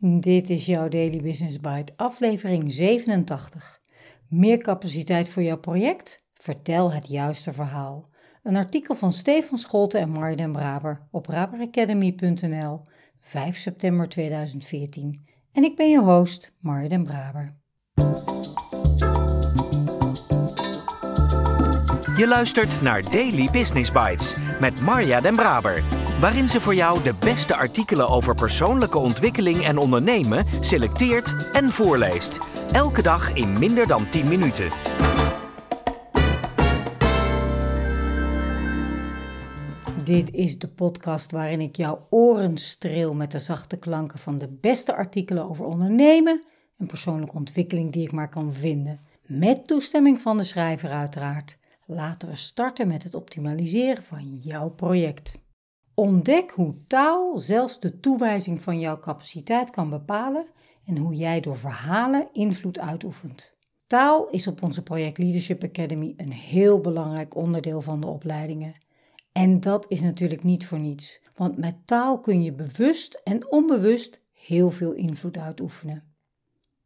Dit is jouw Daily Business Bite, aflevering 87. Meer capaciteit voor jouw project? Vertel het juiste verhaal. Een artikel van Stefan Scholte en Marjan Braber op raberacademy.nl, 5 september 2014. En ik ben je host, Marjan Braber. Je luistert naar Daily Business Bites met Marja Den Braber waarin ze voor jou de beste artikelen over persoonlijke ontwikkeling en ondernemen selecteert en voorleest. Elke dag in minder dan 10 minuten. Dit is de podcast waarin ik jouw oren streel met de zachte klanken van de beste artikelen over ondernemen en persoonlijke ontwikkeling die ik maar kan vinden. Met toestemming van de schrijver uiteraard. Laten we starten met het optimaliseren van jouw project. Ontdek hoe taal zelfs de toewijzing van jouw capaciteit kan bepalen en hoe jij door verhalen invloed uitoefent. Taal is op onze Project Leadership Academy een heel belangrijk onderdeel van de opleidingen. En dat is natuurlijk niet voor niets, want met taal kun je bewust en onbewust heel veel invloed uitoefenen.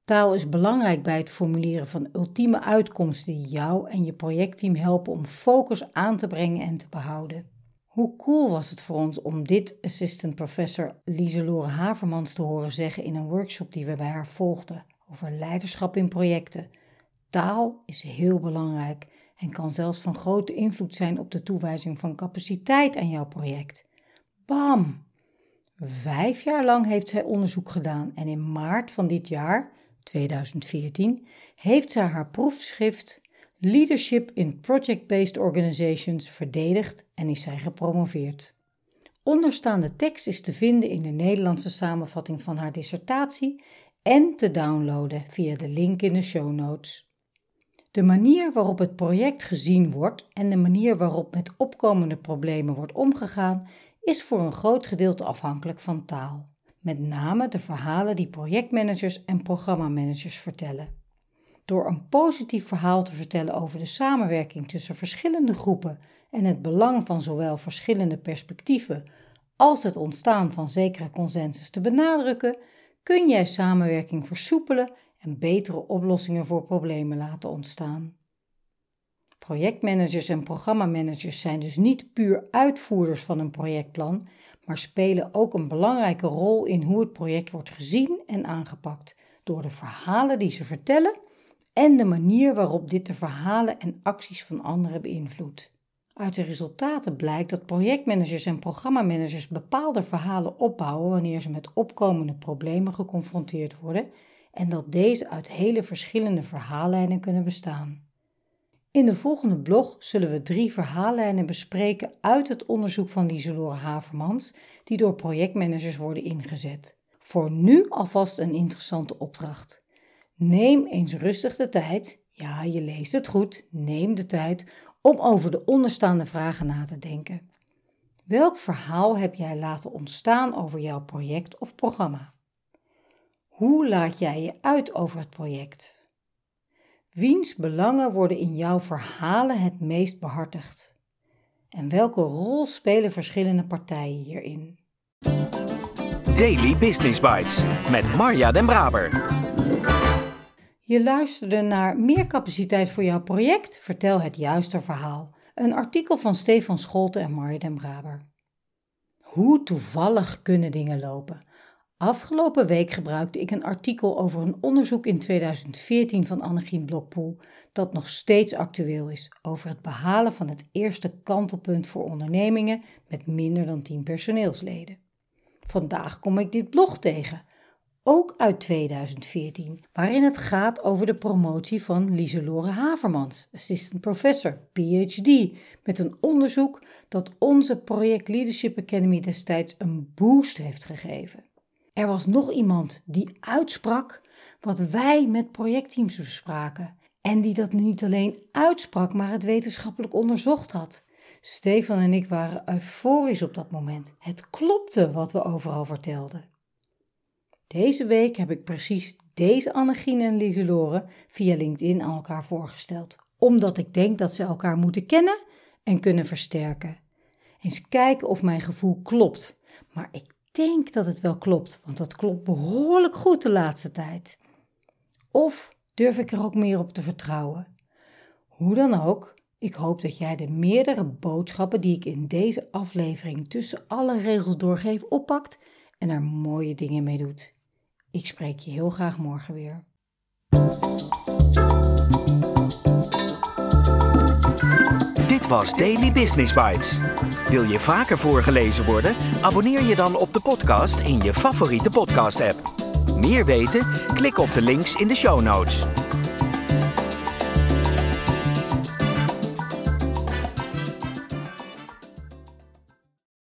Taal is belangrijk bij het formuleren van ultieme uitkomsten die jou en je projectteam helpen om focus aan te brengen en te behouden. Hoe cool was het voor ons om dit assistant professor Lieselore Havermans te horen zeggen in een workshop die we bij haar volgden over leiderschap in projecten. Taal is heel belangrijk en kan zelfs van grote invloed zijn op de toewijzing van capaciteit aan jouw project. Bam! Vijf jaar lang heeft zij onderzoek gedaan en in maart van dit jaar, 2014, heeft zij haar proefschrift Leadership in Project-Based Organizations verdedigd en is zij gepromoveerd. Onderstaande tekst is te vinden in de Nederlandse samenvatting van haar dissertatie en te downloaden via de link in de show notes. De manier waarop het project gezien wordt en de manier waarop met opkomende problemen wordt omgegaan, is voor een groot gedeelte afhankelijk van taal. Met name de verhalen die projectmanagers en programmamanagers vertellen. Door een positief verhaal te vertellen over de samenwerking tussen verschillende groepen en het belang van zowel verschillende perspectieven als het ontstaan van zekere consensus te benadrukken, kun jij samenwerking versoepelen en betere oplossingen voor problemen laten ontstaan. Projectmanagers en programmamanagers zijn dus niet puur uitvoerders van een projectplan, maar spelen ook een belangrijke rol in hoe het project wordt gezien en aangepakt door de verhalen die ze vertellen en de manier waarop dit de verhalen en acties van anderen beïnvloedt. Uit de resultaten blijkt dat projectmanagers en programmamanagers bepaalde verhalen opbouwen wanneer ze met opkomende problemen geconfronteerd worden en dat deze uit hele verschillende verhaallijnen kunnen bestaan. In de volgende blog zullen we drie verhaallijnen bespreken uit het onderzoek van Lieselore Havermans, die door projectmanagers worden ingezet. Voor nu alvast een interessante opdracht. Neem eens rustig de tijd, ja, je leest het goed, neem de tijd om over de onderstaande vragen na te denken. Welk verhaal heb jij laten ontstaan over jouw project of programma? Hoe laat jij je uit over het project? Wiens belangen worden in jouw verhalen het meest behartigd? En welke rol spelen verschillende partijen hierin? Daily Business Bites met Marja Den Braber. Je luisterde naar Meer capaciteit voor jouw project? Vertel het juiste verhaal. Een artikel van Stefan Scholte en Marja den Braber. Hoe toevallig kunnen dingen lopen? Afgelopen week gebruikte ik een artikel over een onderzoek in 2014 van Annegien Blokpoel, dat nog steeds actueel is, over het behalen van het eerste kantelpunt voor ondernemingen met minder dan 10 personeelsleden. Vandaag kom ik dit blog tegen, ook uit 2014, waarin het gaat over de promotie van Lieselore Havermans, assistant professor, PhD, met een onderzoek dat onze Project Leadership Academy destijds een boost heeft gegeven. Er was nog iemand die uitsprak wat wij met projectteams bespraken en die dat niet alleen uitsprak, maar het wetenschappelijk onderzocht had. Stefan en ik waren euforisch op dat moment. Het klopte wat we overal vertelden. Deze week heb ik precies deze Annegien en Lieselore via LinkedIn aan elkaar voorgesteld, omdat ik denk dat ze elkaar moeten kennen en kunnen versterken. Eens kijken of mijn gevoel klopt, maar ik denk dat het wel klopt, want dat klopt behoorlijk goed de laatste tijd. Of durf ik er ook meer op te vertrouwen? Hoe dan ook, ik hoop dat jij de meerdere boodschappen die ik in deze aflevering tussen alle regels doorgeef oppakt en er mooie dingen mee doet. Ik spreek je heel graag morgen weer. Dit was Daily Business Bites. Wil je vaker voorgelezen worden? Abonneer je dan op de podcast in je favoriete podcast-app. Meer weten? Klik op de links in de show notes.